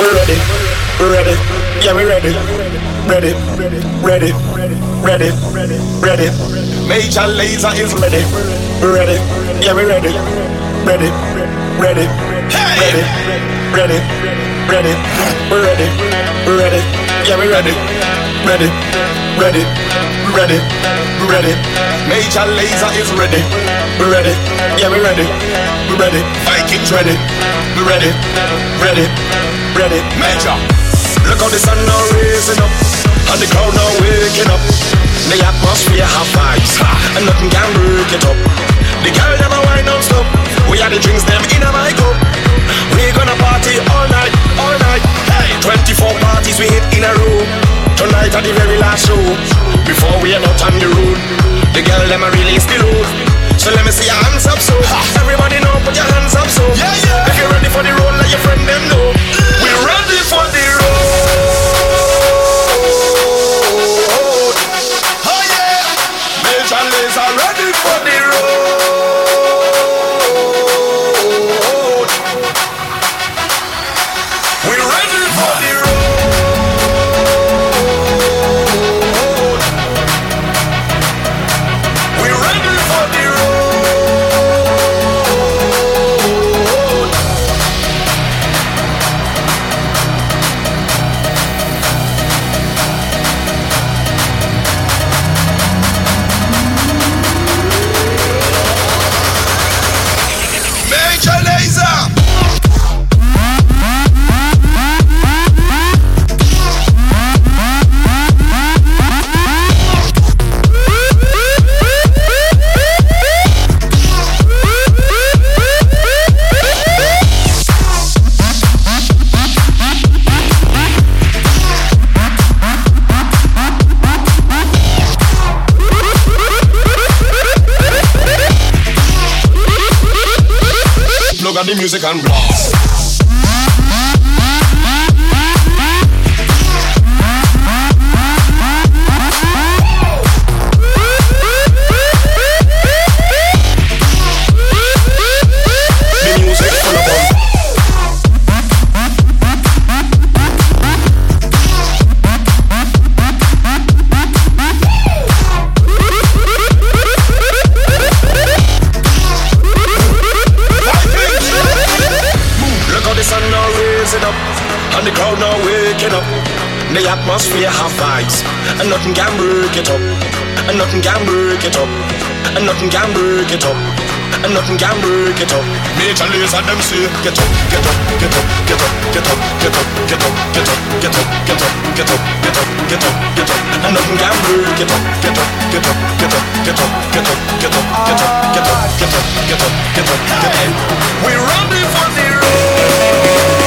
We're ready, we're ready, yeah, we're ready. Ready, ready, ready, ready. ready. Major Lazer is ready. We're ready, yeah, we're ready. Ready, ready, ready, ready, ready. We're ready, we're ready, yeah, we're ready. Ready, ready, ready, ready. Major Lazer is ready. We're ready, yeah, we're ready. We're ready, Vikings ready. We're ready, ready ready, major. Look how the sun now raising up, and the crowd now waking up. The atmosphere have vibes, ha, and nothing can break it up. The girl them a wine non stop, we had the drinks them in a my cup. We gonna party all night, all night. Hey, 24 parties we hit in a row. Tonight at the very last show, before we are out on the road. The girl them a release the load. So let me see your hands up so ha. Everybody know, put your hands up so yeah, yeah. If you're ready for the road, let your friend them know African Break it up. The atmosphere have vibes, and nothing can break it up. And nothing can break it up. And nothing can break it up. And nothing can break it up. Major Lazer them say, get up, get up, get up, get up, get up, get up, get up, get up, get up, get up, get up, get up, get up, get up, and nothing can break it up, get up, get up, get up, get up, get up, get up, get up, get up, get up, get up, get up, get up. we're running for the road.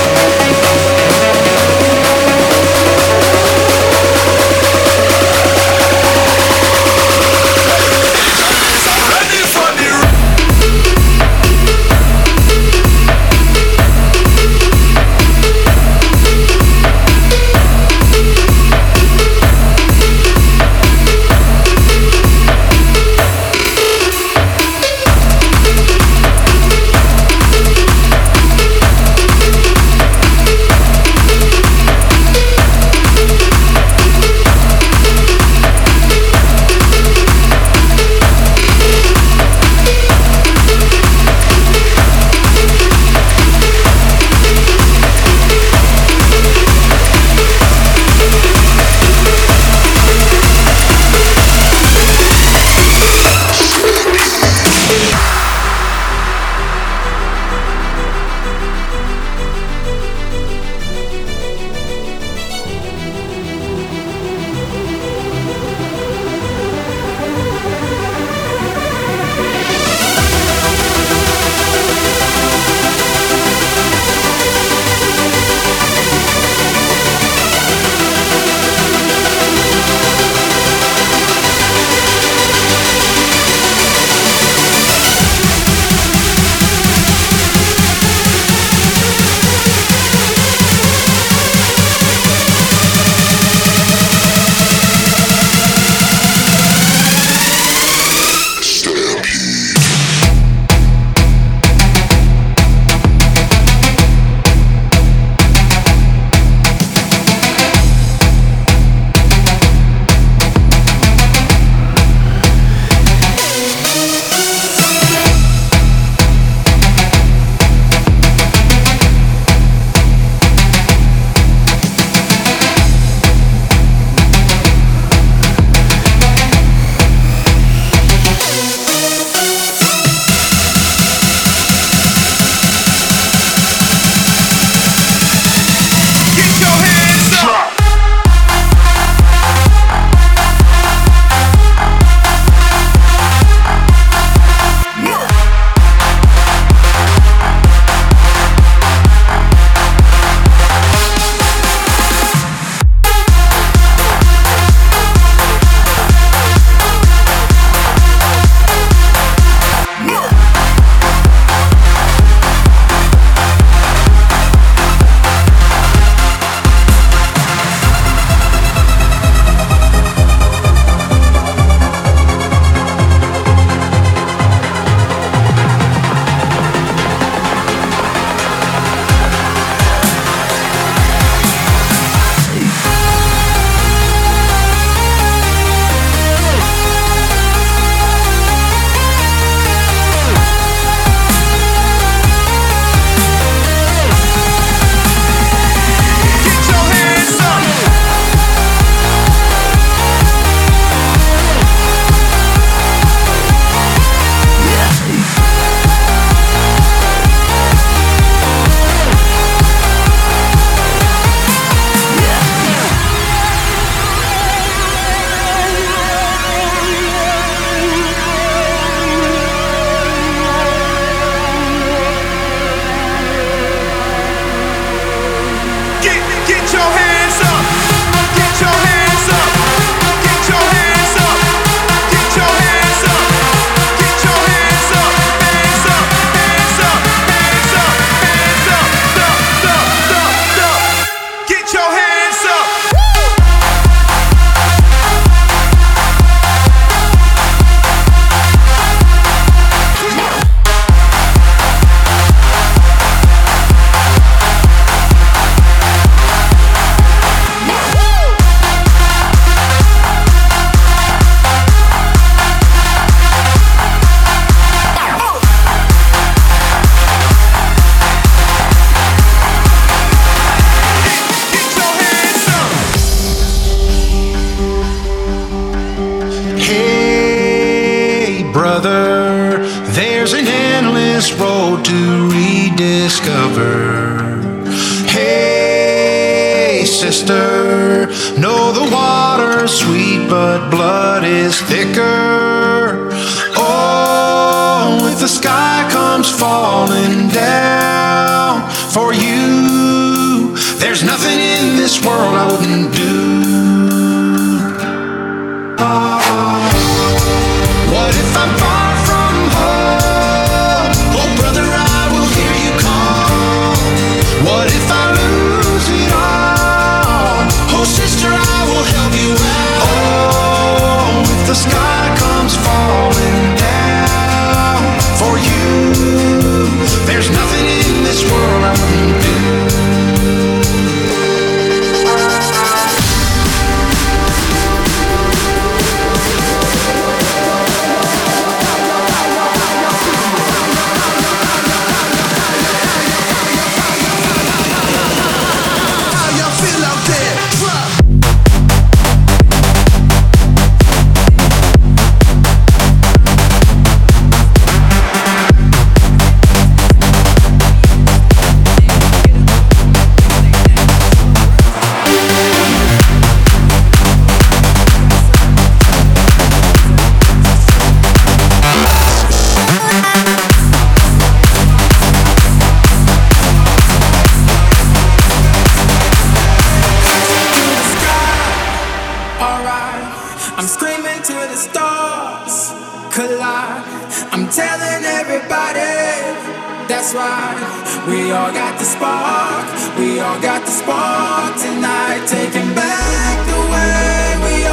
all got the spark tonight, taking back the way we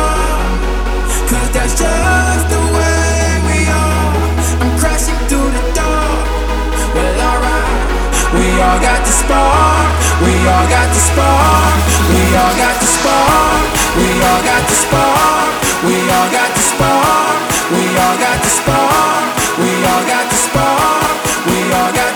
that's just the way we are. I'm crashing through the door. Well, alright. We all got the spark. We all got the spark. We all got the spark. We all got the spark. We all got the spark. We all got the spark. We all got the spark. We all got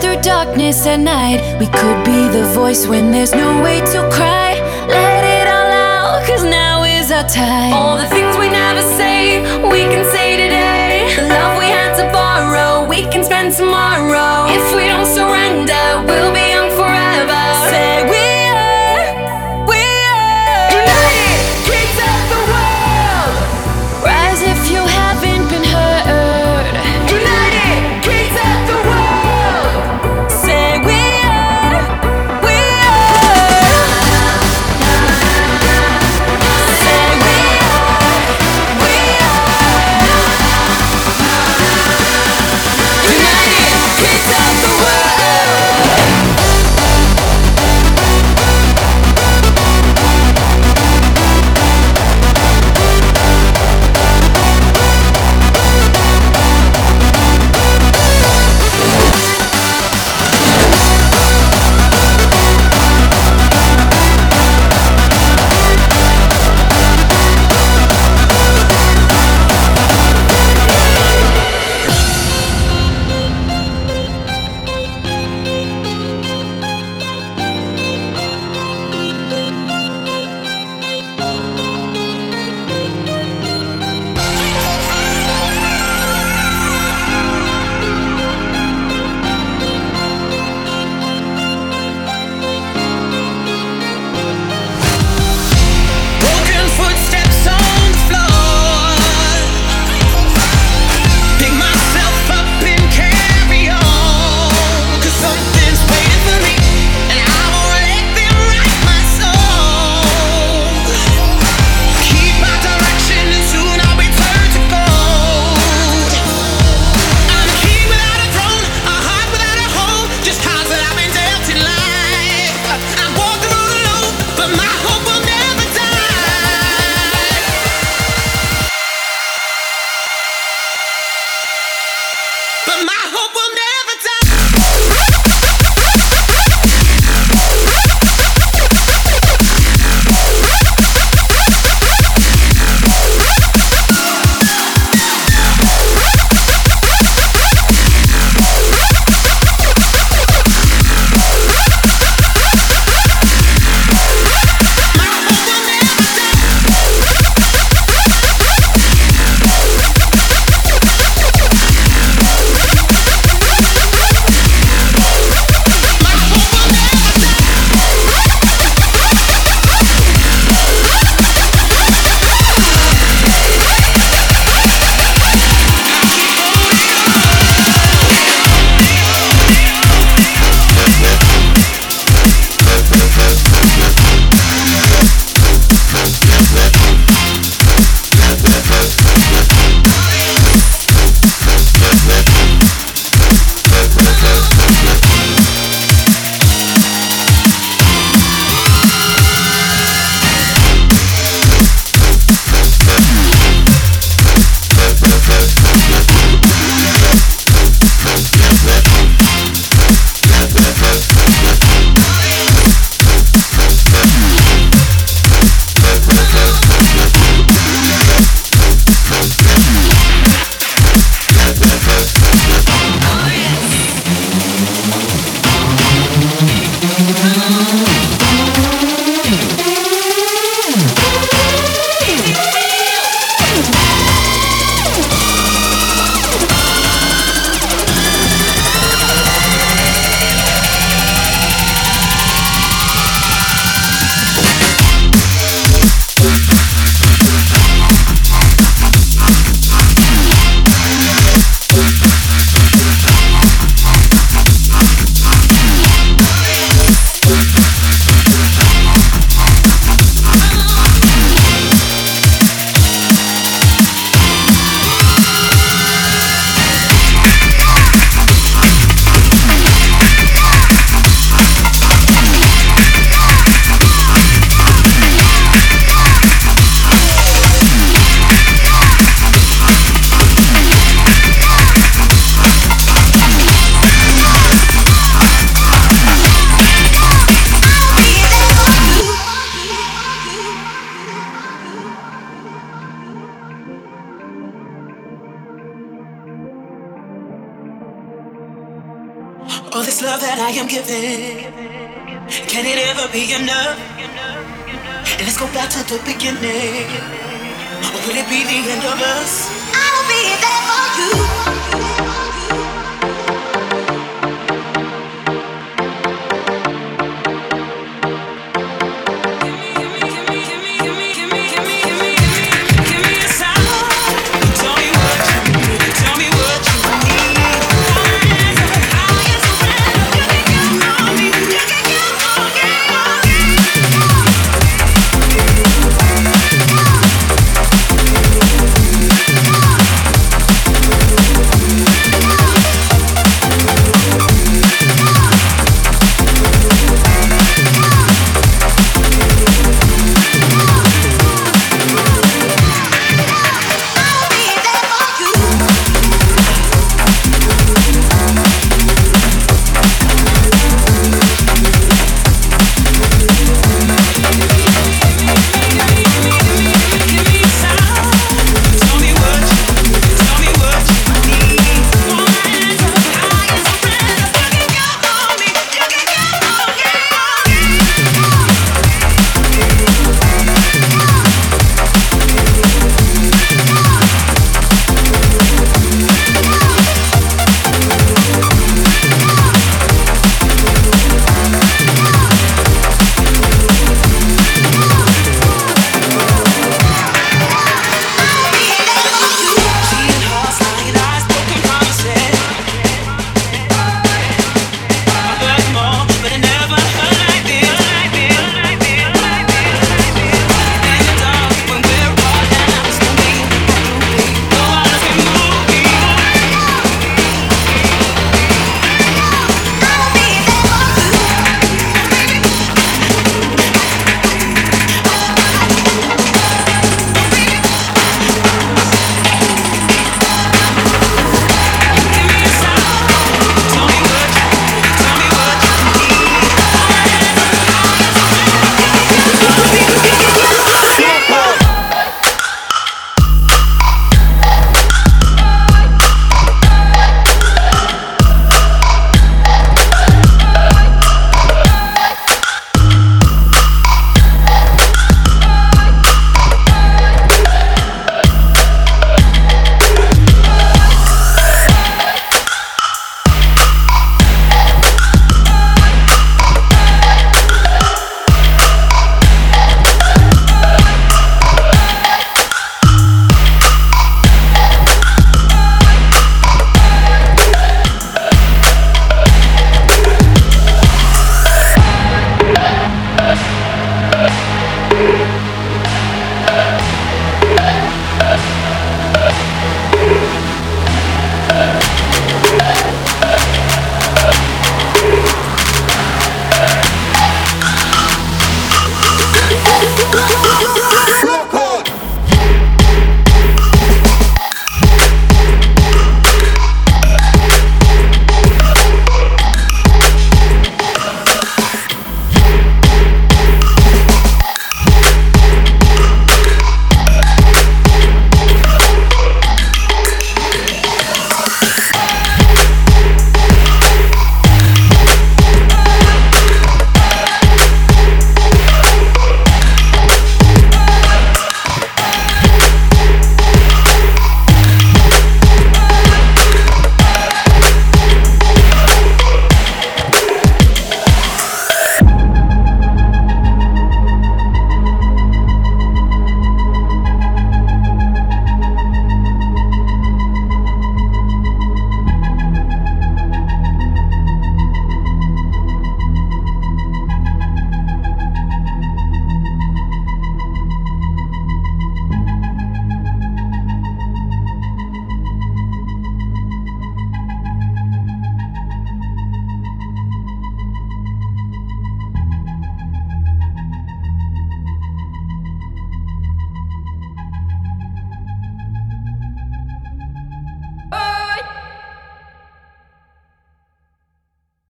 through darkness at night. We could be the voice when there's no way to cry. Let it all out, cause now is our time. All the things we never say, we can say today. The love we had to borrow, we can spend tomorrow. If we don't surrender,